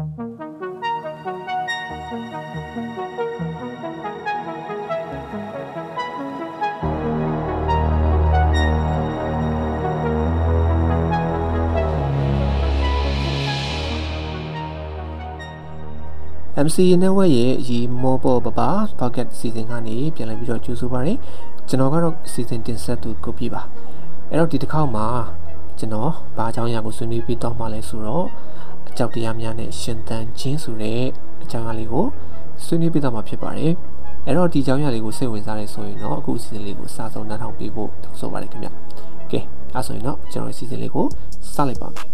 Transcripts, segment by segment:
MCA Network ရဲ့ရီမောပေါ်ပပ Pocket Season ကနေပြန်လည်ပြီးတော့ကြိုဆိုပါရစေကျွန်တော်ကတော့ Season တင်ဆက်သူကိုပြပါအဲ့တော့ဒီတစ်ခေါက်မှာကျွန်တော်ဘာအကြောင်းအရာကိုဆွေးနွေးပြီးတော့မှလဲဆိုတော့ အကြောက်တရားများနဲ့ရှင်သန်ခြင်းဆိုတဲ့အကြောင်းအရာလေးကိုဆွေးနွေးပြီးတော့မှဖြစ်ပါတယ်အဲ့တော့ဒီအကြောင်းအရာလေးကိုစိတ်ဝင်စားနေဆိုရင်တော့အခု season လေးကိုစာဆုံးနှာထောင်ပေးဖို့တောင်းဆိုပါတယ်ခင်ဗျကဲအဲ့ဆိုရင်တော့ကျွန်တော် season လေးကိုစလိုက်ပါမယ်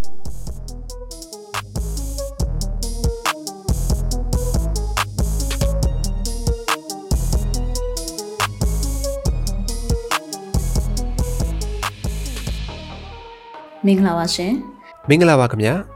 မင်္ဂလာပါရှင်မင်္ဂလာပါခင်ဗျာ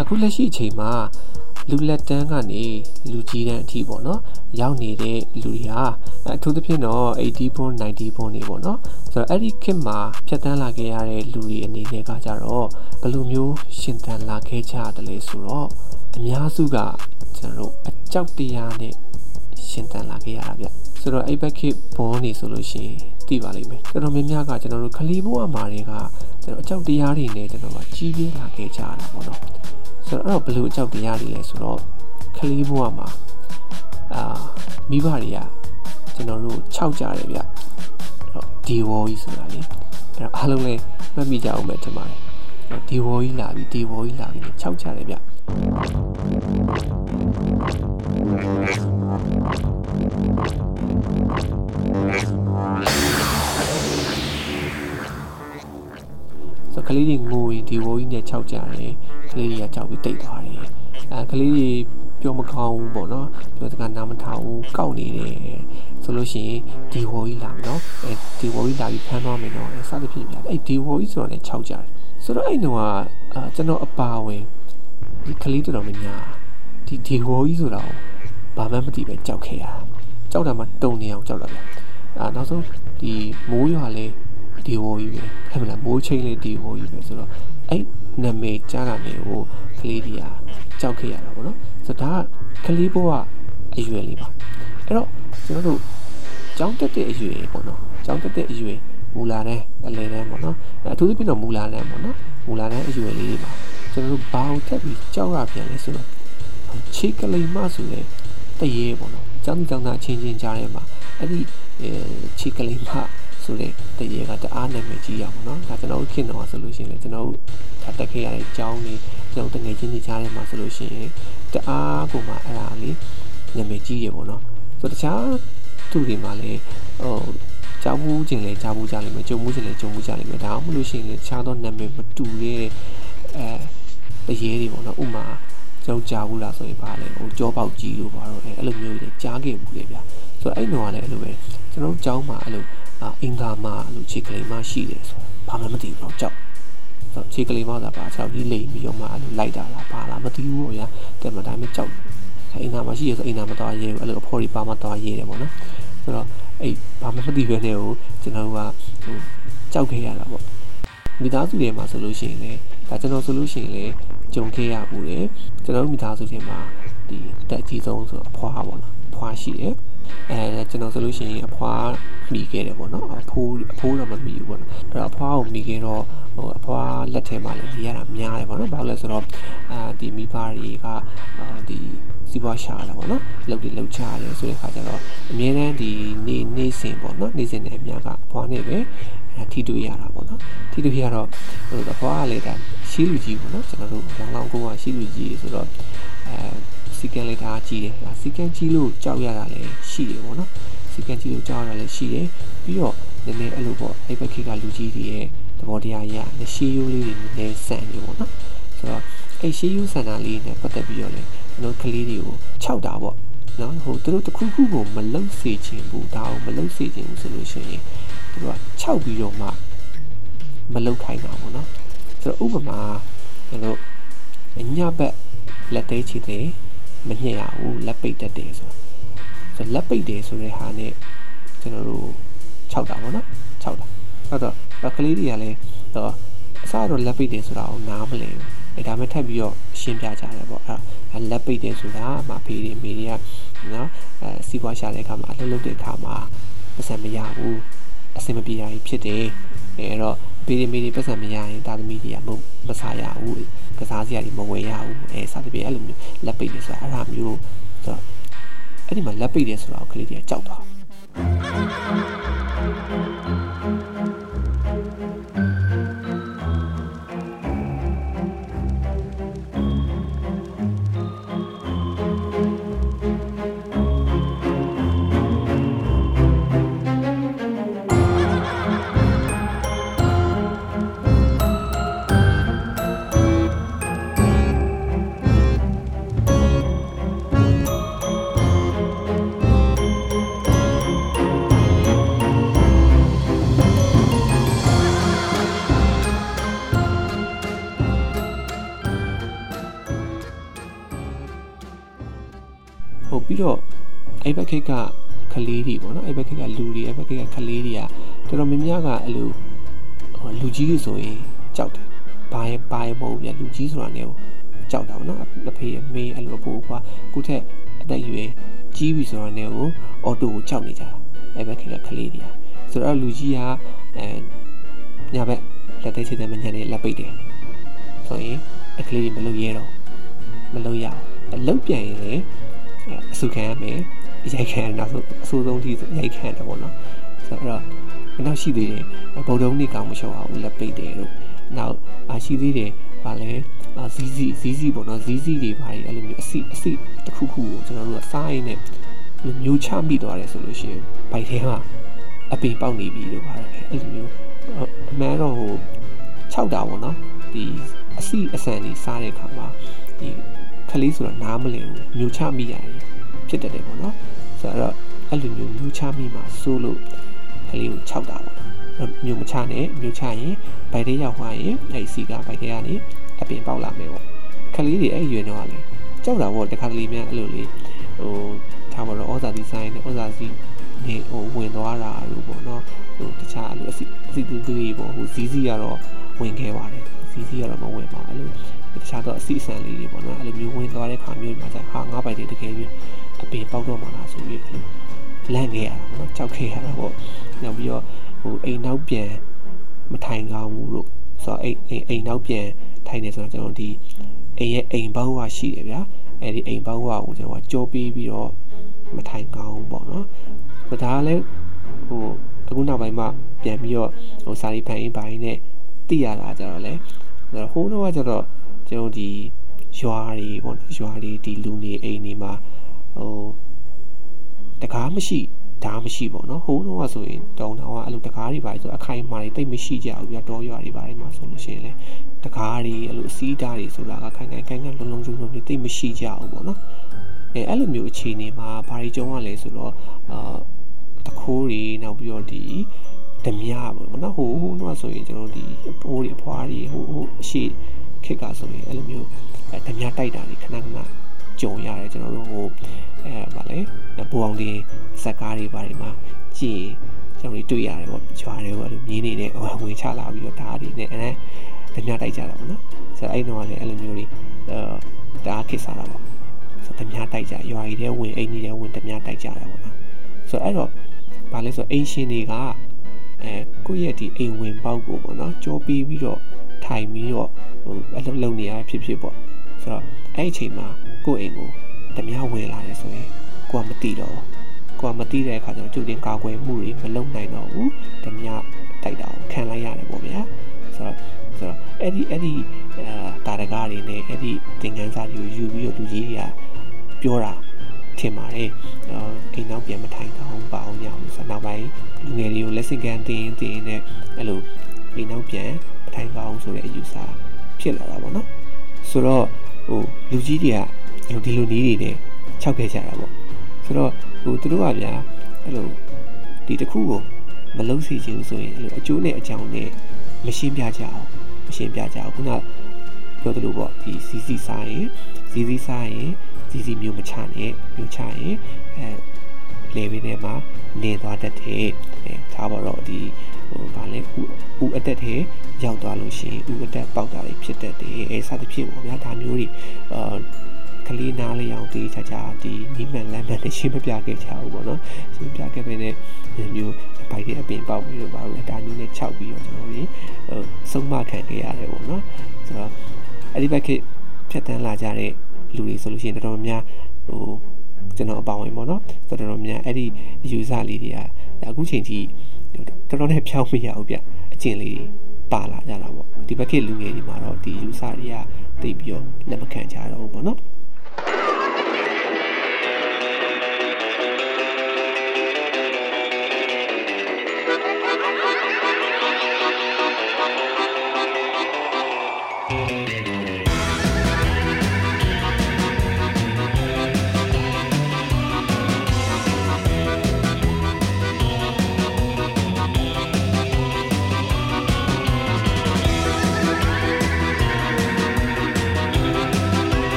အခုလက်ရှိအချိန်မှာလူလက်တန်းကနေလူကြီးတန်းအထိပေါ့နော်ရောက်နေတဲ့လူတွေဟာအထူးသဖြင့်တော့80ဘွန်း90ဘွန်းနေပေါ့နော်ဆိုတော့အဲ့ဒီခေတ်မှာဖြတ်တန်းလာခဲ့ရတဲ့လူတွေအနေနဲ့ကကြတော့ဘယ်လိုမျိုးရှင်သန်လာခဲ့ကြတယ်လဲဆိုတော့အများစုကကျွန်တော်တို့အကြောက်တရားနဲ့ရှင်သန်လာခဲ့ရတာဗျဆိုတော့အဲ့ဘက်ခေတ်ဘွန်းနေဆိုလို့ရှိရင်သိပါလိမ့်မယ်တော်တော်များများကကျွန်တော်တို့ခလီဘိုးအမာတွေကကျွန်တော်အကြောက်တရားတွေနဲ့ကျွန်တော်ကကြီးပြင်းလာခဲ့ကြတာပေါ့နော် ဆိုတော့အဲ့တော့ဘလို့အကြောက်တရားတွေလဲဆိုတော့ကလေးဘဝမှာအာမိဘတွေကကျွန်တော်တို့ခြောက်ကြတယ်ဗျအဲ့တော့ဒီဝေါ်ကြီးဆိုတာလေအဲ့တော့အားလုံးလည်းမှတ်မိကြအောင်ပဲထင်ပါတယ်အဲ့တော့ဒီဝေါ်ကြီးလာပြီဒီဝေါ်ကြီးလာပြီခြောက်ကြတယ်ဗျ လေးတွေငိုရင်ဒီဝိုးကြီးနဲ့ခြောက်ကြတယ်ကလေးတွေကကြောက်ပြီးတိတ်သွားတယ်အဲကလေးတွေပြောမကောင်းဘူးပေါ့နော်ပြောစကားနားမထောင်ဘူးကောက်နေတယ်ဆိုလို့ရှိရင်ဒီဝိုးကြီးလာမယ်နော်အဲဒီဝိုးကြီးလာပြီးဖမ်းသွားမယ်နော်အဲစသဖြင့်ပြအဲ့ဒီဝိုးကြီးဆိုတော့လည်းခြောက်ကြတယ်ဆိုတော့အဲ့တော့အာကျွန်တော်အပါဝင်ဒီကလေးတော်များများဒီဒီဝိုးကြီးဆိုတော့ဘာမှမသိပဲကြောက်ခဲ့ရကြောက်တာမှတုံနေအောင်ကြောက်တာဗျအာနောက်ဆုံးဒီမိုးရွာလဲ ဒီဝိုးကြီးပဲဟဲ့မလားမိုးချိန်လေးဒီဝိုးကြီးပဲဆိုတော့အဲ့နာမည်ကြားတာမျိုးကိုကလေးတွေကကြောက်ခဲ့ရတာပေါ့နော်ဆိုတော့ဒါကကလေးဘဝအရွယ်လေးပါအဲ့တော့ကျွန်တော်တို့ကျောင်းတက်တဲ့အရွယ်ပေါ့နော်ကျောင်းတက်တဲ့အရွယ်မူလာတန်းအလယ်တန်းပေါ့နော်အထူးသဖြင့်တော့မူလာတန်းပေါ့နော်မူလာတန်းအရွယ်လေးတွေပါကျွန်တော်တို့ဘာအောင်တက်ပြီးကြောက်ရပြန်လဲဆိုတော့ချေကလေးမဆိုတဲ့တရေပေါ့နော်ကျောင်းကျောင်းသားချင်းချင်းကြားထဲမှာအဲ့ဒီချေကလေးမ ဆိုတဲ့တရေကတအားနာမည်ကြီးရအောင်เนาะဒါကျွန်တော်တို့ခင်တော့ဆိုလို့ရှိရင်လည်းကျွန်တော်တို့ဒါတက်ခဲ့ရတဲ့အကြောင်းတွေကျွန်တော်တငယ်ချင်းတွေကြားထဲမှာဆိုလို့ရှိရင်တအားပုံမှာအဲ့ဒါလေးနာမည်ကြီးရပေါ့เนาะဆိုတခြားသူတွေမှာလည်းဟိုကြားဘူးခြင်းလည်းကြားဘူးကြလိမ့်မယ်ကြုံမှုခြင်းလည်းကြုံမှုကြလိမ့်မယ်ဒါမှမဟုတ်လို့ရှိရင်လည်းတခြားသောနာမည်မတူတဲ့အဲတရေတွေပေါ့နော်ဥမာကျွန်တော်ကြားဘူးလားဆိုရင်ပါလေဟိုကြောပေါက်ကြီးလို့ပါတော့အဲအဲ့လိုမျိုးတွေကြားခဲ့ဘူးလေဗျာဆိုတော့အဲ့တော့လည်းအဲ့လိုပဲကျွန်တော်ကြောင်းမှာအဲ့လို အင်္ဂါမလို့ခြေကလေးမရှိတယ်ဆိုဘာမှမသိဘူးတော့ကြောက်ဆိုတော့ခြေကလေးမသာပါကြောက်ကြီးလိမ်ပြီးတော့မှအဲ့လိုလိုက်တာလားဘာလားမသိဘူးပေါ့ဗျာတဲ့မတိုင်းမကြောက်အိမ်နာမှာရှိရဆိုအိမ်နာမတော်ရဲဘူးအဲ့လိုအဖော်ကြီးပါမတော်ရဲတယ်ပေါ့နော်ဆိုတော့အဲ့ဘာမှမသိဘဲနဲ့ကိုကျွန်တော်ကဟိုကြောက်ခဲ့ရတာပေါ့မိသားစုတွေမှာဆိုလို့ရှိရင်လေဒါကျွန်တော်ဆိုလို့ရှိရင်လေကြုံခဲ့ရဘူးလေကျွန်တော်မိသားစုတွေမှာဒီအသက်အကြီးဆုံးဆိုအဖွားပေါ့နော်ဖွားရှိတယ် အဲကျွန်တော်ဆိုလို့ရှိရင်အဖွားမိခဲ့တယ်ပေါ့နော်အဖိုးအဖိုးတော့မမိဘူးပေါ့နော်အဲ့တော့အဖွားကိုမိခဲ့တော့ဟိုအဖွားလက်ထဲမှာလည်းနေရတာများတယ်ပေါ့နော်ဘာလို့လဲဆိုတော့အာဒီမိဘတွေကအာဒီစီးပွားရှာတာပေါ့နော်လုပ်တွေလုပ်ချရတယ်ဆိုတဲ့ခါကျတော့အမြဲတမ်းဒီနေနေစဉ်ပေါ့နော်နေစဉ်နဲ့အများကအဖွားနဲ့ပဲထိတွေ့ရတာပေါ့နော်ထိတွေ့ရတော့ဟိုအဖွားကလည်းဒါရှိလူကြီးပေါ့နော်ကျွန်တော်တို့လောင်လောင်ကိုကရှိလူကြီးဆိုတော့အဲ စီကံလေးဒါကြီးတယ်စီကံကြီးလို့ကြောက်ရတာလည်းရှိတယ်ပေါ့နော်စီကံကြီးလို့ကြောက်ရတာလည်းရှိတယ်ပြီးတော့နည်းနည်းအဲ့လိုပေါ့အဲ့ဘက်ခေတ်ကလူကြီးတွေရဲ့သဘောတရားရရှေးရိုးလေးတွေနည်းနည်းဆန်နေပေါ့နော်ဆိုတော့အဲ့ရှေးရိုးဆန်တာလေးနဲ့ပတ်သက်ပြီးတော့လေကျွန်တော်ကလေးတွေကိုခြောက်တာပေါ့နော်ဟိုသူတို့တခုခုကိုမလုံစေချင်ဘူးဒါအောင်မလုံစေချင်ဘူးဆိုလို့ရှိရင်သူတို့ကခြောက်ပြီးတော့မှမလုံခိုင်းတာပေါ့နော်ဆိုတော့ဥပမာကျွန်တော်ညဘက်လက်သေးချီသေး မညှက်ရဘူးလက်ပိတ်တတ်တယ်ဆိုဆိုလက်ပိတ်တယ်ဆိုတဲ့ဟာနဲ့ကျွန်တော်တို့6တာပေါ့နော်6တာအဲ့တော့တော့ကလေးတွေကလည်းတော့အစားတော့လက်ပိတ်တယ်ဆိုတာကိုနားမလည်ဘူးအဲဒါမှထပ်ပြီးတော့ရှင်းပြကြတယ်ပေါ့အဲ့လက်ပိတ်တယ်ဆိုတာမဖေးတွေမေတွေကနော်အဲစီးပွားရှာတဲ့အခါမှာအလုပ်လုပ်တဲ့အခါမှာပတ်စံမရဘူးအဆင်မပြေရဖြစ်တယ်အဲအဲ့တော့ ဖေးတွေမေတွေပတ်စံမရရင်တာသမီတွေကမမစားရဘူးကစားစရာတွေမဝယ်ရဘူးအဲစသဖြင့်အဲ့လိုမျိုးလက်ပိတ်တယ်ဆိုတာအဲ့ဒါမျိုးဆိုတော့အဲ့ဒီမှာလက်ပိတ်တယ်ဆိုတာကိုကလေးတွေကကြောက်သွားဟုတ် အဲ့ဘက်ခိတ်ကကလေးတွေပေါ့နော်အဲ့ဘက်ခိတ်ကလူတွေအဲ့ဘက်ခိတ်ကကလေးတွေကတော်တော်များများကအဲ့လိုလူကြီးတွေဆိုရင်ကြောက်တယ်ဘာရဲ့ဘာရဲ့မဟုတ်ဗျလူကြီးဆိုတာ ਨੇ ကိုကြောက်တာပေါ့နော်အဖေအမေအဲ့လိုပို့ကွာခုထက်အသက်အရွယ်ကြီးပြီဆိုတာ ਨੇ ကိုအော်တိုကိုကြောက်နေကြတာအဲ့ဘက်ခိတ်ကကလေးတွေကဆိုတော့လူကြီးကအဲညာဘက်လက်သေးချေတဲ့မညံနေလက်ပိတ်တယ်ဆိုရင်အကလေးတွေမလုပ်ရဲတော့မလုပ်ရအောင်အလုပ်ပြန်ရင်လည်း အဆုခံရမယ်ရိုက်ခံရနောက်ဆုံးအဆိုးဆုံးထိရိုက်ခံတယ်ပေါ့နော်ဆိုတော့နောက်ရှိသေးတယ်ဗုဒ္ဓဦးနေ့ကောင်မလျှော့အောင်လက်ပိတ်တယ်လို့နောက်အရှိသေးတယ်ဗာလဲဇီးဇီးဇီးဇီးပေါ့နော်ဇီးဇီးတွေပါအဲ့လိုမျိုးအစီအစီတစ်ခုခုကိုကျွန်တော်တို့ကစားရင်းနဲ့မျိုးချမိသွားတယ်ဆိုလို့ရှိရင်ဘိုက်ထဲမှာအပင်ပေါက်နေပြီလို့ပါတယ်အဲ့လိုမျိုးအမှန်တော့ဟို6တာပေါ့နော်ဒီအစီအစံတွေစားတဲ့အခါမှာဒီ ကလေးဆိုတော့နားမလည်ဘူးမြူချမိရတယ်ဖြစ်တတ်တယ်ပေါ့နော်ဆိုတော့အဲ့လိုမျိုးမြူချမိမှာစိုးလို့ကလေးကိုခြောက်တာပေါ့နော်မြူမချနဲ့မြူချရင်ဗိုက်ထဲရောက်သွားရင်အဲ့စီကဗိုက်ထဲကနေအပင်ပေါက်လာမယ်ပေါ့ကလေးတွေအဲ့ရွယ်တော့လေကြောက်တာပေါ့တခါတလေများအဲ့လိုလေးဟိုထားမှာတော့ဩဇာတိဆိုင်နဲ့ဩဇာစီနေဟိုဝင်သွားတာလို့ပေါ့နော်ဟိုတခြားအဲ့လိုအစီအစီတူတူကြီးပေါ့ဟိုဇီးစီကတော့ဝင်ခဲ့ပါတယ်ဇီးစီကတော့မဝင်ပါအဲ့လို တခြားတော့အစီအစံလေးတွေပေါ့နော်အဲ့လိုမျိုးဝင်သွားတဲ့ခါမျိုးမှာကျဟာငါးပိုက်တွေတကယ်ပြီးအပင်ပေါက်တော့မှလားဆိုပြီးအဲ့လိုလန့်ခဲ့ရတာပေါ့နော်ကြောက်ခဲ့ရတာပေါ့နောက်ပြီးတော့ဟိုအိမ်နောက်ပြန်မထိုင်ကောင်းဘူးလို့ဆိုတော့အိမ်အိမ်အိမ်နောက်ပြန်ထိုင်နေဆိုတော့ကျွန်တော်ဒီအိမ်ရဲ့အိမ်ဘောင်းဝရှိတယ်ဗျာအဲ့ဒီအိမ်ဘောင်းဝကိုကျွန်တော်ကကြောပေးပြီးတော့မထိုင်ကောင်းဘူးပေါ့နော်ဆိုတော့ဒါလည်းဟိုအခုနောက်ပိုင်းမှာပြန်ပြီးတော့ဟိုစာရီဖန်အင်းပိုင်းနဲ့သိရတာကြတော့လေဟိုးတော့ကကျတော့ ကျွန်တော်ဒီရွာတွေပေါ့နော်ရွာတွေဒီလူနေအိမ်တွေမှာဟိုတကားမရှိဓာမရှိပေါ့နော်ဟိုးတော့ဆိုရင်တောင်တောင်ကအဲ့လိုတကားတွေပါဆိုအခိုင်အမာတွေတိတ်မရှိကြဘူးပြတော့ရွာတွေပါတယ်မှာဆိုလို့ရှိရင်လေတကားတွေအဲ့လိုအစည်းဓာတ်တွေဆိုတာကခိုင်ခိုင်ခိုင်ခိုင်လုံးလုံးကျုံကျုံတွေတိတ်မရှိကြဘူးပေါ့နော်အဲအဲ့လိုမျိုးအခြေအနေမှာဘာတွေကြုံရလဲဆိုတော့အာတခိုးတွေနောက်ပြီးတော့ဒီဓမြပေါ့နော်ဟိုဟိုတော့ဆိုရင်ကျွန်တော်ဒီအပိုးတွေအဖွားတွေဟိုဟိုအရှိ ခက်ကဆိုရင်အဲ့လိုမျိုးဓမြတိုက်တာတွေခဏခဏကြုံရတယ်ကျွန်တော်တို့ဟိုအဲဗာလေပူအောင်တင်ဇက်ကားတွေဘာတွေမှာကြည့်ကျွန်တော်တို့တွေ့ရတယ်ပေါ့ကြွားတယ်ပေါ့အဲ့လိုမြင်းနေတဲ့ဟိုဝင်ချလာပြီးတော့ဓာတ်တွေနဲ့အဲဓမြတိုက်ကြတာပေါ့နော်ဆိုတော့အဲ့တော့လည်းအဲ့လိုမျိုးတွေအဲဓာတ်ခက်စားတာပေါ့ဆိုတော့ဓမြတိုက်ကြရွာကြီးတဲ့ဝင်အိမ်ကြီးတဲ့ဝင်ဓမြတိုက်ကြတာပေါ့နော်ဆိုတော့အဲ့တော့ဗာလဲဆိုအိမ်ရှင်တွေကအဲကိုယ့်ရဲ့ဒီအိမ်ဝင်ပေါက်ကိုပေါ့နော်ကြောပြီးပြီးတော့ ထိုင်ပြီးတော့ဟိုအလုပ်လုပ်နေရဖြစ်ဖြစ်ပေါ့ဆိုတော့အဲ့အချိန်မှာကိုယ့်အိမ်ကိုဓမြဝင်လာတယ်ဆိုရင်ကိုကမတိတော့ကိုကမတိတဲ့အခါကျတော့သူတင်ကာကွယ်မှုတွေမလုပ်နိုင်တော့ဘူးဓမြတိုက်တာကိုခံလိုက်ရတယ်ပေါ့ဗျာဆိုတော့ဆိုတော့အဲ့ဒီအဲ့ဒီအာတာရကားတွေနဲ့အဲ့ဒီသင်ခန်းစာတွေကိုယူပြီးတော့လူကြီးတွေကပြောတာထင်ပါတယ်အာအိမ်နောက်ပြန်မထိုင်ကောင်းပါအောင်ညအောင်ဆိုနောက်ပိုင်းလူငယ်တွေကို lesson ကန်သင်သင်နဲ့အဲ့လိုအိမ်နောက်ပြန်မ ထိုင်ကောင်းဆိုတဲ့အယူဆဖြစ်လာတာပေါ့နော်ဆိုတော့ဟိုလူကြီးတွေကအဲ့လိုဒီလိုနီးတွေနဲ့ခြောက်ခဲ့ကြတာပေါ့ဆိုတော့ဟိုသူတို့ကဗျာအဲ့လိုဒီတစ်ခုကိုမလုံးစီချင်ဘူးဆိုရင်အဲ့လိုအကျိုးနဲ့အကြောင်းနဲ့မရှင်းပြကြအောင်မရှင်းပြကြအောင်ခုနပြောသလိုပေါ့ဒီစီစီစားရင်စီစီစားရင်စီစီမျိုးမချနဲ့မျိုးချရင်အဲလေဘင်းထဲမှာနေသွားတတ်တယ်အဲဒါပါတော့ဒီဟို ဗာလဲဥဥအတက်ထဲရောက်သွားလို့ရှိရင်ဥအတက်ပေါက်တာတွေဖြစ်တတ်တယ်အဲစသဖြင့်ပေါ့ဗျာဒါမျိုးတွေအာကလေးနားလေးအောင်တေးချာချာဒီနီးမှန်လမ်းမှန်နဲ့ရှင်းမပြခဲ့ချဘူးပေါ့နော်ရှင်းပြခဲ့ပေတဲ့မျိုးဘိုက်တဲ့အပင်ပေါက်ပြီးတော့ပါဘူးအတားမျိုးနဲ့ခြောက်ပြီးတော့ကျွန်တော်တို့ဟိုဆုံးမခံခဲ့ရတယ်ပေါ့နော်ဆိုတော့အဲ့ဒီဘက်ခေတ်ဖြတ်တန်းလာကြတဲ့လူတွေဆိုလို့ရှိရင်တော်တော်များဟိုကျွန်တော်အပေါင်းဝင်ပေါ့နော်တော်တော်များအဲ့ဒီယူဆလေးတွေကအခုချိန်ထိ တော်တော်နဲ့ဖြောင်းမရဘူးဗျအကျင့်လေးတွေပါလာကြတာပေါ့ဒီဘက်ခေတ်လူငယ်တွေမှာတော့ဒီယူဆတွေကသိပြီးတော့လက်မခံကြတော့ဘူးပေါ့နော်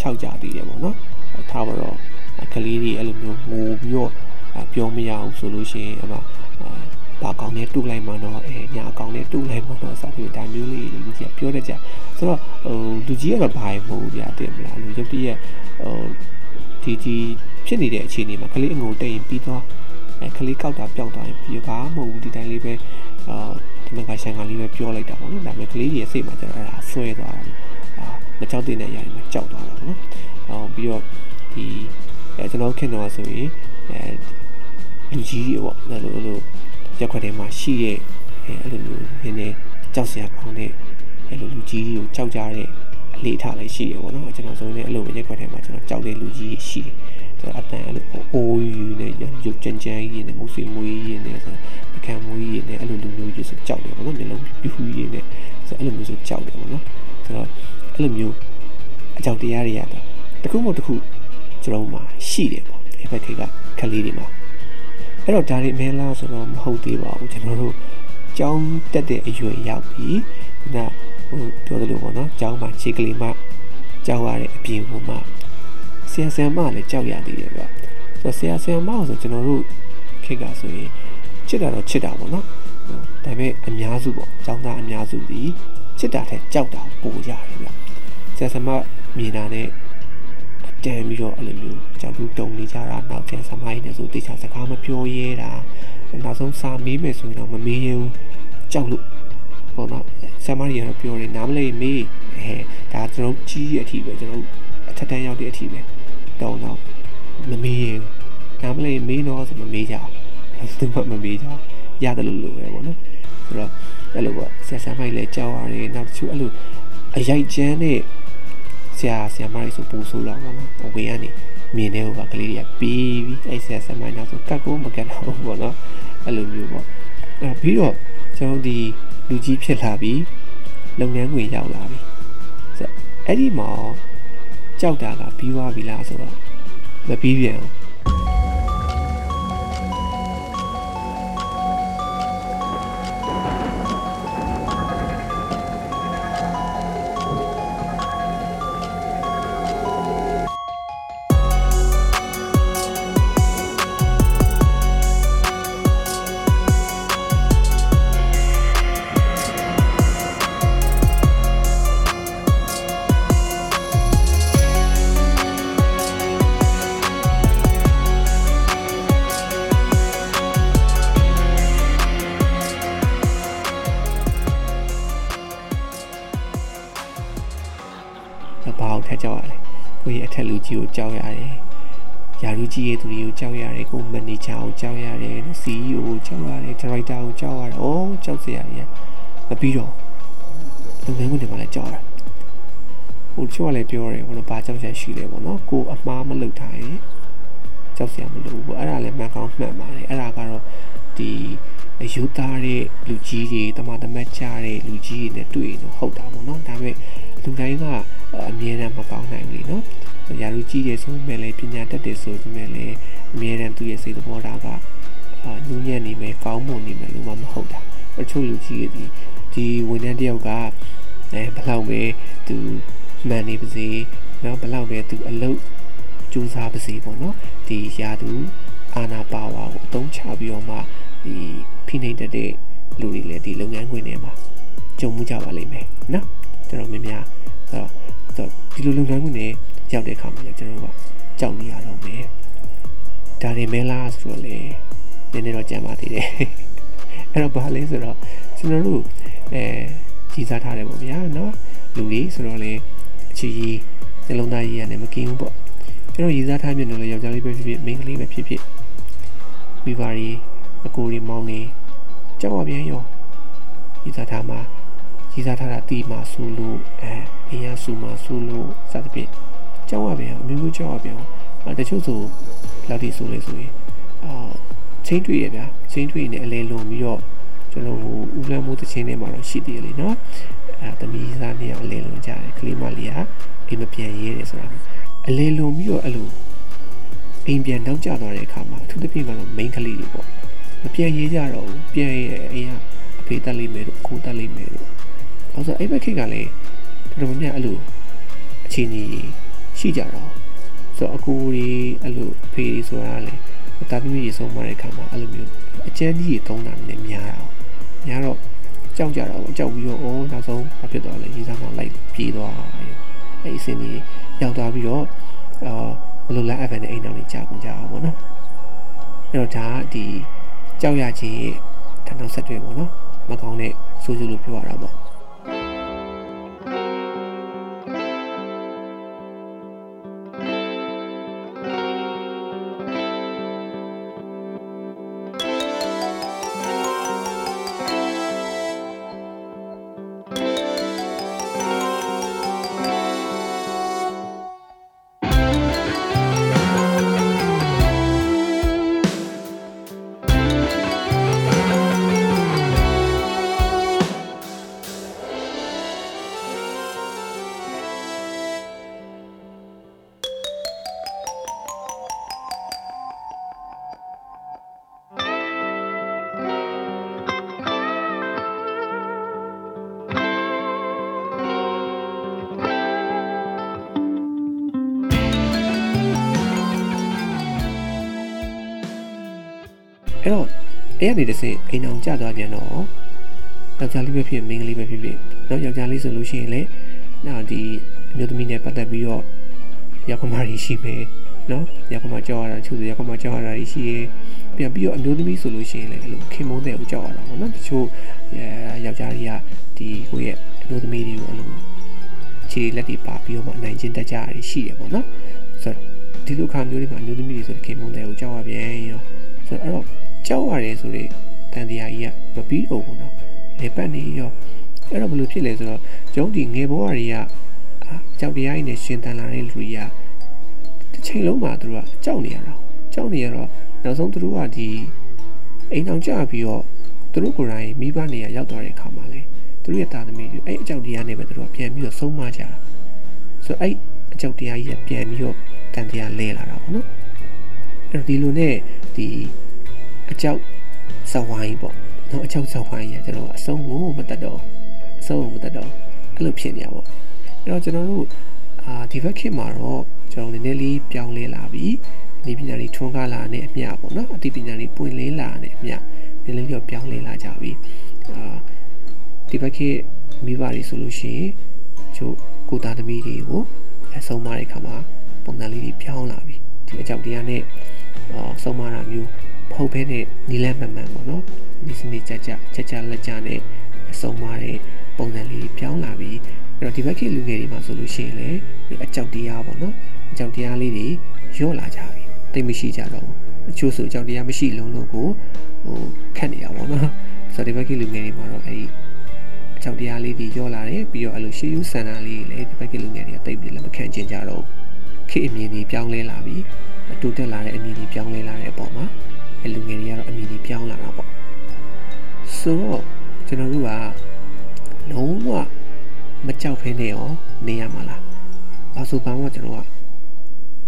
ခြောက်ကြသေးတယ်ပေါ့နော်ထားပါတော့ကလေးတွေအဲ့လိုမျိုးငိုပြီးတော့ပြောမရအောင်ဆိုလို့ရှိရင်အမဘာကောင်းနဲ့တူလိုက်မှတော့အဲညာကောင်းနဲ့တူလိုက်မှတော့စသဖြင့်ဒါမျိုးလေးလူကြီးကပြောတတ်ကြဆိုတော့ဟိုလူကြီးကတော့ဘာမှမဟုတ်ဘူးဗျာတင်မလားလူရုပ်တရက်ဟိုဒီဒီဖြစ်နေတဲ့အခြေအနေမှာကလေးအငိုတိတ်ရင်ပြီးတော့အဲကလေးကောက်တာပျောက်သွားရင်ပြီးဘာမှမဟုတ်ဘူးဒီတိုင်းလေးပဲအာဒီမကရှန်ကလေးပဲပြောလိုက်တာပေါ့နော်ဒါပေမဲ့ကလေးကြီးရဲ့စိတ်မှာကျတော့အဲ့ဒါဆွဲသွားတာအာ မကြောက်တဲ့နေရာတွေမှာကြောက်သွားတာပေါ့နော်အော်ပြီးတော့ဒီအဲကျွန်တော်ခင်တော့ဆိုရင်အဲလူကြီးတွေပေါ့အဲ့လိုအဲ့လိုရက်ခွက်ထဲမှာရှိရဲ့အဲအဲ့လိုမျိုးနည်းနည်းကြောက်စရာကောင်းတဲ့အဲ့လိုလူကြီးကိုကြောက်ကြတဲ့အလေးထားလည်းရှိရပေါ့နော်ကျွန်တော်ဆိုရင်အဲ့လိုရက်ခွက်ထဲမှာကျွန်တော်ကြောက်တဲ့လူကြီးရှိတယ်ဆိုတော့အတန်အဲ့လိုအိုးယူနေရုပ်ကြမ်းကြမ်းကြီးနဲ့ငုတ်ဆွေမွေးကြီးနဲ့ဆိုပကံမွေးကြီးနဲ့အဲ့လိုလူမျိုးကြီးဆိုကြောက်တယ်ပေါ့နော်မျိုးလုံးပြူးကြီးနဲ့ဆိုအဲ့လိုမျိုးဆိုကြောက်တယ်ပေါ့နော်ဆိုတော့ အဲ့လိုမျိုးအကြောက်တရားတွေရတာတခုမဟုတ်တခုကျွန်တော်မှာရှိတယ်ပေါ့ဒီဘက်ကကလေးတွေမှာအဲ့တော့ဒါတွေအမဲလားဆိုတော့မဟုတ်သေးပါဘူးကျွန်တော်တို့ကျောင်းတက်တဲ့အရွယ်ရောက်ပြီခုနဟိုပြောသလိုပေါ့နော်ကျောင်းမှာခြေကလေးမှကြောက်ရတဲ့အပြင်ကမှဆရာဆရာမလည်းကြောက်ရသေးတယ်ဗျဆိုတော့ဆရာဆရာမဆိုကျွန်တော်တို့ခေတ်ကဆိုရင်ချစ်တာတော့ချစ်တာပေါ့နော်ဒါပေမဲ့အများစုပေါ့ကျောင်းသားအများစုဒီချစ်တာထက်ကြောက်တာပိုကြတယ်ဗျ ဆရာဆရာမမြင်တာနဲ့တန်ပြီးတော့အဲ့လိုမျိုးကြောက်ဘူးတုံနေကြတာနောက်ကျဆမိုင်းနေဆိုတေချာစကားမပြောရဲတာနောက်ဆုံးစာမေးမယ်ဆိုရင်တော့မမေးရဘူးကြောက်လို့ပေါ့နော်ဆရာမကြီးကတော့ပြောတယ်နားမလဲမေးဟဲဒါကျွန်တော်ကြီးရဲ့အထီးပဲကျွန်တော်အထက်တန်းရောက်တဲ့အထီးပဲတုံတော့မမေးရင်နားမလဲမေးတော့ဆိုမမေးကြဘူးသူကမမေးကြရတယ်လို့လို့ပဲပေါ့နော်ဆိုတော့အဲ့လိုပေါ့ဆရာဆရာမကြီးလည်းကြောက်ရတယ်နောက်တစ်ခုအဲ့လိုအရိုက်ကျန်းတဲ့ ဆရာဆရာမတွေဆိုပူဆိုးလာပါတော့အဝေးကနေမြင်တဲ့ဟိုကကလေးတွေကပြီးပြီးအဲ့ဆရာဆရာမနောက်ဆိုကတ်ကိုမကတ်တော့ဘူးပေါ့နော်အဲ့လိုမျိုးပေါ့အဲပြီးတော့ကျွန်တော်ဒီလူကြီးဖြစ်လာပြီးလုပ်ငန်းခွင်ရောက်လာပြီဆိုအဲ့ဒီမှာကြောက်တာကပြီးသွားပြီလားဆိုတော့မပြီးပြန်ဘူး ကြီးရဲ့သူတွေကိုကြောက်ရတယ်ကိုမန်နေဂျာကိုကြောက်ရတယ် CEO ကိုကြောက်ရတယ်ဒါရိုက်တာကိုကြောက်ရတယ်ဩကြောက်စရာကြီးမပြီးတော့လုပ်ငန်းခွင်တွေမှာလည်းကြောက်ရတယ်ဟိုချို့ကလည်းပြောတယ်ဘောနော်ဘာကြောက်စရာရှိလဲပေါ့နော်ကိုအမှားမလုပ်ထားရင်ကြောက်စရာမလိုဘူးပေါ့အဲ့ဒါလည်းမှန်ကောင်းမှန်ပါတယ်အဲ့ဒါကတော့ဒီယူသားတဲ့လူကြီးတွေတမတမတ်ကြတဲ့လူကြီးတွေနဲ့တွေ့ရင်တော့ဟုတ်တာပေါ့နော်ဒါပေမဲ့လူတိုင်းက အမြဲတမ်းမကောင်းနိုင်ဘူးလေနော်ရာလူကြီးတွေဆိုပေမဲ့လည်းပညာတတ်တယ်ဆိုပေမဲ့လည်းအမြဲတမ်းသူ့ရဲ့စိတ်သဘောထားကအာညဉ့်ညံ့နေမယ်ကောင်းမွန်နေမယ်လို့မှမဟုတ်တာအချို့လူကြီးတွေဒီဒီဝန်ထမ်းတယောက်ကအဲဘလောက်ပဲသူမှန်နေပါစေနော်ဘလောက်ပဲသူအလုပ်ကြိုးစားပါစေပေါ့နော်ဒီရာသူအာနာပါဝါကိုအသုံးချပြီးတော့မှဒီဖိနှိပ်တတ်တဲ့လူတွေလည်းဒီလုပ်ငန်းခွင်ထဲမှာကြုံမှုကြပါလိမ့်မယ်နော်ကျွန်တော်များများဆိုတော့ဒီ လိုလုပ်ငန်းခွင်တွေရောက်တဲ့အခါမှာလည်းကျွန်တော်ကကြောက်နေရတော့မယ်ဒါတွေမဲလားဆိုတော့လေနည်းနည်းတော့ကြံပါသေးတယ်အဲ့တော့ဘာလဲဆိုတော့ကျွန်တော်တို့အဲကြီးစားထားတယ်ပေါ့ဗျာနော်လူတွေဆိုတော့လေအချီကြီးနှလုံးသားကြီးရတယ်မကင်းဘူးပေါ့ကျွန်တော်ရည်စားထားမြင်လို့လေယောက်ျားလေးပဲဖြစ်ဖြစ်မိန်းကလေးပဲဖြစ်ဖြစ်မိဘတွေအကိုတွေမောင်တွေကြောက်ရပြန်ရောရည်စားထားမှာ ရည်စားထားတာတီးမှာဆူလို့အဲအရာဆူမှာဆူလို့စသဖြင့်ကြောက်ရပြန်အမျိုးမျိုးကြောက်ရပြန်အဲတချို့ဆိုလောက်ထိဆိုလေဆိုရင်အာချင်းတွေ့ရဗျာချင်းတွေ့နေအလဲလုံပြီးတော့ကျွန်တော်ဦးလမ်းမှုတစ်ချင်းထဲမှာတော့ရှိသေးတယ်လေနော်အဲတမီးစားနေရအလဲလုံကြတယ်ကလေးမလေးကအိမ်မပြန်ရေးတယ်ဆိုတာအလဲလုံပြီးတော့အဲ့လိုအိမ်ပြန်နောက်ကျသွားတဲ့အခါမှာအထူးသဖြင့်ကတော့ main ကလေးတွေပေါ့မပြန်ရေးကြတော့ဘူးပြန်ရဲ့အိမ်ကအဖေတက်လိမ့်မယ်တို့ကိုတက်လိမ့်မယ်တို့ အဲဆိုအဲ့ဘက်ခေတ်ကလည်းတော်တော်များများအဲ့လိုအခြေအနေရှိကြတော့ဆိုတော့အကူကြီးအဲ့လိုအဖေကြီးဆိုတာလေတာသမီးကြီးဆုံးမတဲ့အခါမှာအဲ့လိုမျိုးအကျန်းကြီးကြီးသုံးတာနည်းများတာများတော့ကြောက်ကြတာပေါ့ကြောက်ပြီးတော့အိုးနောက်ဆုံးမဖြစ်တော့လေရေးစားမှလိုက်ပြေးသွားအဲ့အစင်းကြီးရောက်သွားပြီးတော့အာဘလိုလဲအဖန်နဲ့အိမ်တော်ကြီးကြာကုန်ကြအောင်ပေါ့နော်အဲ့တော့ဒါကဒီကြောက်ရခြင်းရဲ့ထပ်နောက်ဆက်တွဲပေါ့နော်မကောင်းတဲ့ဆိုးကျိုးလို့ပြောရတာပေါ့ အဲ့ကနေတစ်ဆင့်အိမ်အောင်ကျသွားပြန်တော့ယောက်ျားလေးပဲဖြစ်မိန်းကလေးပဲဖြစ်ဖြစ်တော့ယောက်ျားလေးဆိုလို့ရှိရင်လေနောက်ဒီအမျိုးသမီးနဲ့ပတ်သက်ပြီးတော့ယောက်ကမကြီးရှိမယ်နော်ယောက်ကမကြောက်ရတာသူယောက်ကမကြောက်ရတာရှိရပြန်ပြီးတော့အမျိုးသမီးဆိုလို့ရှိရင်လေအဲ့လိုခင်မုန်းတဲ့ကိုကြောက်ရတာပေါ့နော်တချို့ယောက်ျားတွေကဒီကိုယ့်ရဲ့အမျိုးသမီးတွေကိုအဲ့လိုခြေလက်တွေပါပြီးတော့မှအနိုင်ကျင့်တတ်ကြရရှိတယ်ပေါ့နော်ဆိုတော့ဒီလိုခါမျိုးတွေမှာအမျိုးသမီးတွေဆိုခင်မုန်းတဲ့ကိုကြောက်ရပြန်ရောဆိုတော့အဲ့တော့ ကြောက်ရတယ်ဆိုတော့တန်တရားကြီးကမပြီးတော့ဘူးနော်လေပတ်နေရောအဲ့တော့ဘယ်လိုဖြစ်လဲဆိုတော့ကျုံးဒီငယ်ဘဝတွေကကြောက်တရားကြီးနဲ့ရှင်တန်လာတဲ့လူတွေကတစ်ချိန်လုံးမှာသူတို့ကကြောက်နေရတာကြောက်နေရတော့နောက်ဆုံးသူတို့ကဒီအိမ်အောင်ကြပြီးတော့သူတို့ကိုယ်တိုင်မိဘနေရရောက်သွားတဲ့အခါမှာလေသူတို့ရဲ့တာသမီတွေအဲ့အကြောက်တရားနဲ့ပဲသူတို့ကပြန်ပြီးတော့ဆုံးမကြတာဆိုတော့အဲ့အကြောက်တရားကြီးကပြန်ပြီးတော့တန်တရားလဲလာတာပေါ့နော်အဲ့တော့ဒီလိုနဲ့ဒီ အကြောက်ဇဝိုင်းပေါ့နော်အကြောက်ဇဝိုင်းရကျွန်တော်အဆုံးကိုမတတ်တော့အဆုံးကိုမတတ်တော့အဲ့လိုဖြစ်နေရပေါ့အဲ့တော့ကျွန်တော်တို့အာဒီဘက်ခေတ်မှာတော့ကျွန်တော်နည်းနည်းလေးပြောင်းလဲလာပြီဒီပညာတွေထွန်းကားလာတဲ့အမျှပေါ့နော်အသိပညာတွေပွင့်လင်းလာတဲ့အမျှနည်းနည်းလေးပြောင်းလဲလာကြပြီအာဒီဘက်ခေတ်မိဘတွေဆိုလို့ရှိရင်ချို့ကိုသားသမီးတွေကိုအဆုံးမတဲ့ခါမှာပုံစံလေးတွေပြောင်းလာပြီဒီအကြောက်တရားနဲ့အာဆုံးမတာမျိုး မဟုတ်ဘဲနဲ့နီလန်းမှန်မှန်ပေါ့နော်ဒီစနစ်ကြကြကြကြလက်ကြနဲ့အဆုံးမတဲ့ပုံစံလေးပြောင်းလာပြီးအဲ့တော့ဒီဘက်ခေတ်လူငယ်တွေမှာဆိုလို့ရှိရင်လေအကြောက်တရားပေါ့နော်အကြောက်တရားလေးတွေရော့လာကြပြီတိတ်မရှိကြတော့ဘူးအချို့ဆိုအကြောက်တရားမရှိလုံးလုံးကိုဟိုခတ်နေတာပေါ့နော်ဆိုတော့ဒီဘက်ကလူငယ်တွေမှာတော့အဲဒီအကြောက်တရားလေးတွေရော့လာတယ်ပြီးတော့အဲ့လိုရှေးယူဆန္ဒလေးတွေလည်းဒီဘက်ကလူငယ်တွေကတိတ်ပြီးလည်းမခံကျင်ကြတော့ခေတ်အမြင်တွေပြောင်းလဲလာပြီတိုးတက်လာတဲ့အမြင်တွေပြောင်းလဲလာတဲ့အပေါ်မှာ အဲလူငယ်တွေကတော့အမြင်တွေပြောင်းလာတာပေါ့ဆိုတော့ကျွန်တော်တို့ကလုံးဝမကြောက်ဖ ೇನೆ ရောနေရမှာလားဘာဆိုဘာမှကျွန်တော်က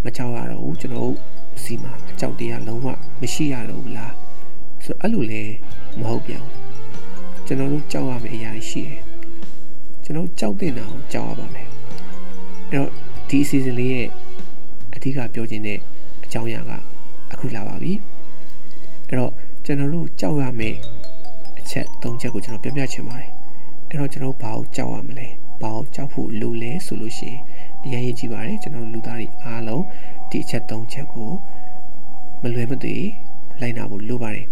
မကြောက်ရတော့ဘူးကျွန်တော်တို့စီမှာအကြောက်တရားလုံးဝမရှိရတော့ဘူးလားဆိုတော့အဲ့လိုလဲမဟုတ်ပြန်ဘူးကျွန်တော်တို့ကြောက်ရမယ့်အရာရှိတယ်ကျွန်တော်ကြောက်တဲ့နာကိုကြောက်ရပါမယ်အဲ့တော့ဒီ season လေးရဲ့အဓိကပြောချင်တဲ့အကြောင်းအရာကအခုလာပါပြီ အဲ့တော့ကျွန်တော်တို့ကြောက်ရမယ့်အချက်၃ချက်ကိုကျွန်တော်ပြပြချင်ပါတယ်အဲ့တော့ကျွန်တော်ဘာကိုကြောက်ရမလဲဘာကိုကြောက်ဖို့လိုလဲဆိုလို့ရှိရင်အရင်ရေးကြည့်ပါတယ်ကျွန်တော်လူသားတွေအားလုံးဒီအချက်၃ချက်ကိုမလွယ်မသွေလိုက်နာဖို့လိုပါတယ်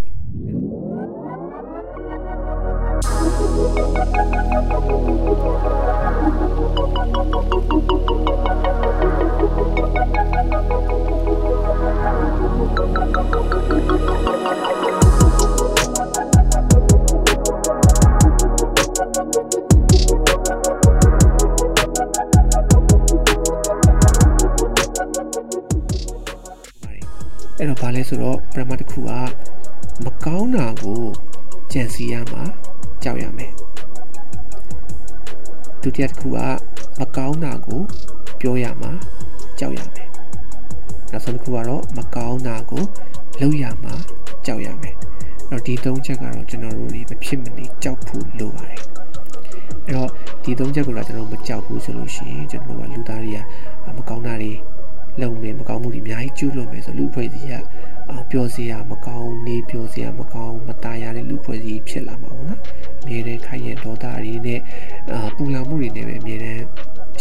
အဲ့တော့ဘာလဲဆိုတော့ပရမတ်တစ်ခုကမကောင်းတာကိုကြံစီရမှာကြောက်ရမယ်ဒုတိယတစ်ခုကမကောင်းတာကိုပြောရမှာကြောက်ရမယ်နောက်ဆုံးတစ်ခုကတော့မကောင်းတာကိုလုပ်ရမှာကြောက်ရမယ်အဲ့တော့ဒီသုံးချက်ကတော့ကျွန်တော်တို့တွေမဖြစ်မနေကြောက်ဖို့လိုပါတယ်အဲ့တော့ဒီသုံးချက်ကိုတော့ကျွန်တော်မကြောက်ဘူးဆိုလို့ရှိရင်ကျွန်တော်တို့ကလူသားတွေကမကောင်းတာတွေ လုံမယ်မကောင်းမှုတွေအများကြီးကျူးလွန်မယ်ဆိုလူဖွဲ့စည်းကအာပျော်စရာမကောင်းနေပျော်စရာမကောင်းမตายရတဲ့လူဖွဲ့စည်းဖြစ်လာမှာပေါ့နော်အမြဲတမ်းခိုင်ရဒေါသတွေနဲ့အာပူလာမှုတွေနဲ့ပဲအမြဲတမ်း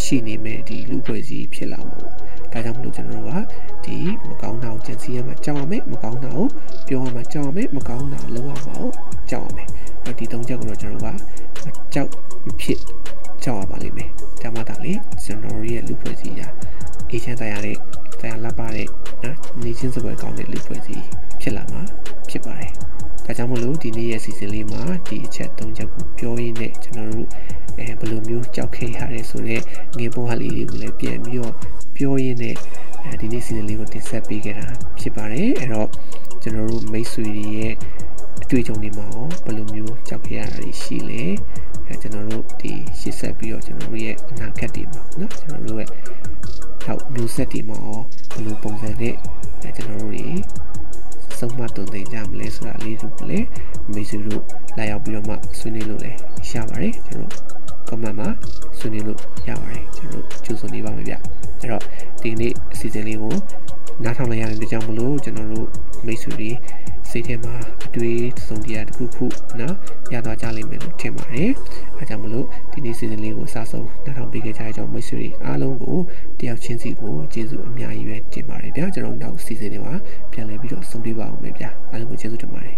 ရှိနေမယ်ဒီလူဖွဲ့စည်းဖြစ်လာမှာပေါ့ဒါကြောင့်မလို့ကျွန်တော်တို့ကဒီမကောင်းတာကိုကြံစည်ရမှာကြောက်ရမယ်မကောင်းတာကိုပြောရမှာကြောက်ရမယ်မကောင်းတာကိုလုပ်ရမှာကိုကြောက်ရမယ်အဲ့ဒီသုံးချက်ကိုတော့ကျွန်တော်တို့ကကြောက်မဖြစ်ကြောက်ရပါလိမ့်မယ်ဒါမှသာလေကျွန်တော်တို့ရဲ့လူဖွဲ့စည်းရာ အေးချမ်းတရားတဲ့တရားလပ်ပါတဲ့နော်နေချင်းစပွဲကောင်းတဲ့လူဖွဲ့စည်းဖြစ်လာမှာဖြစ်ပါတယ်။ဒါကြောင့်မလို့ဒီနေ့ရဲ့ season လေးမှာဒီအချက်၃ချက်ကိုပြောရင်းနဲ့ကျွန်တော်တို့အဲဘယ်လိုမျိုးကြောက်ခဲ့ရရဲဆိုတော့ငေပေါ်ဟာလေးတွေကိုလည်းပြန်ပြီးတော့ပြောရင်းနဲ့အဲဒီနေ့ season လေးကိုတင်ဆက်ပေးခဲ့တာဖြစ်ပါတယ်။အဲ့တော့ကျွန်တော်တို့မိတ်ဆွေတွေရဲ့အတွေ့အကြုံတွေမှာရောဘယ်လိုမျိုးကြောက်ခဲ့ရတာရှိလဲ။အဲ ကျွန်တော်တို့ဒီရှေ့ဆက်ပြီးတော့ကျွန်တော်တို့ရဲ့အနာဂတ်တွေမှာเนาะကျွန်တော်တို့ရဲ့နောက်မျိုးဆက်တွေမှာရောဘယ်လိုပုံစံနဲ့ကျွန်တော်တို့တွေစုံမတုံသိကြမလဲဆိုတာလေးတို့လည်းမိတ်ဆွေတို့လာရောက်ပြီးတော့မှဆွေးနွေးလို့လည်းရပါတယ်ကျွန်တော် comment မှာဆွေးနွေးလို့ရပါတယ်ကျွန်တော်ကြိုးစုံနေပါမယ်ဗျအဲ့တော့ဒီနေ့အစီအစဉ်လေးကိုနားထောင်လိုက်ရတဲ့ကြောင့်မလို့ကျွန်တော်တို့မိတ်ဆွေတွေ စိတ်ထဲမှာအတွေးသုံးတရားတစ်ခုခုနော်ရသွားကြလိမ့်မယ်လို့ထင်ပါတယ်။အဲကြောင့်မလို့ဒီနေ့ season လေးကိုစဆုံးနားထောင်ပေးခဲ့ကြတဲ့ကြောင့်မိတ်ဆွေတွေအားလုံးကိုတယောက်ချင်းစီကိုကျေးဇူးအများကြီးပဲတင်ပါတယ်ဗျာကျွန်တော်နောက် season တွေမှာပြန်လည်ပြီးတော့ဆုံးပြပါအောင်မယ်ဗျာအားလုံးကိုကျေးဇူးတင်ပါတယ်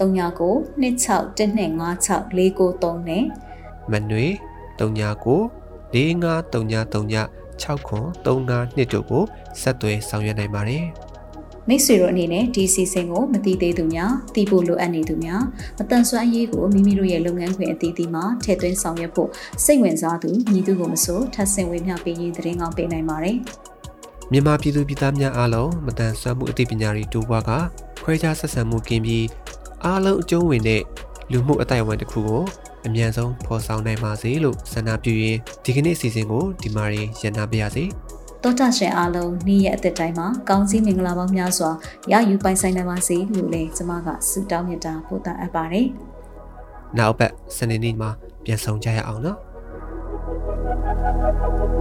39 26 1256 493နဲ့မနွေ39 453939 6ခွန်35နှစ်တို့ကိုဆက်သွယ်ဆောင်ရွက်နိုင်ပါတယ်မိတ်ဆွေတို့အနေနဲ့ဒီစီစဉ်ကိုမတိသေးသူများသိဖို့လိုအပ်နေသူများမတန်ဆွမ်းအရေးကိုမိမိတို့ရဲ့လုပ်ငန်းခွင်အသီးသီးမှာထည့်သွင်းဆောင်ရွက်ဖို့စိတ်ဝင်စားသူညီသူကိုမဆိုထပ်ဆင့်ဝေမျှပေးရေးသတင်းကောင်းပေးနိုင်ပါတယ်မြန်မာပြည်သူပြည်သားများအားလုံးမတန်ဆွမ်းမှုအသိပညာတွေတိုးပွားကခွဲခြားဆက်ဆံမှုကင်းပြီး အားလုံးအကျုံးဝင်တဲ့လူမှုအတိုင်းအဝန်တစ်ခုကိုအမြန်ဆုံးဖော်ဆောင်နိုင်ပါစေလို့ဆန္ဒပြုရင်းဒီကနေ့အစီအစဉ်ကိုဒီမှာရန်နာပါရစေ။တောတာရှင်အားလုံးနေ့ရက်အသက်တိုင်းမှာကောင်းစည်းမင်္ဂလာပေါင်းများစွာရယူပိုင်ဆိုင်နိုင်ပါစေလို့လည်းကျွန်မကဆုတောင်းမြတ်တာပို့တာအပ်ပါတယ်။နောက်ပတ်စနေနေ့မှာပြန်ဆောင်ကြရအောင်နော်။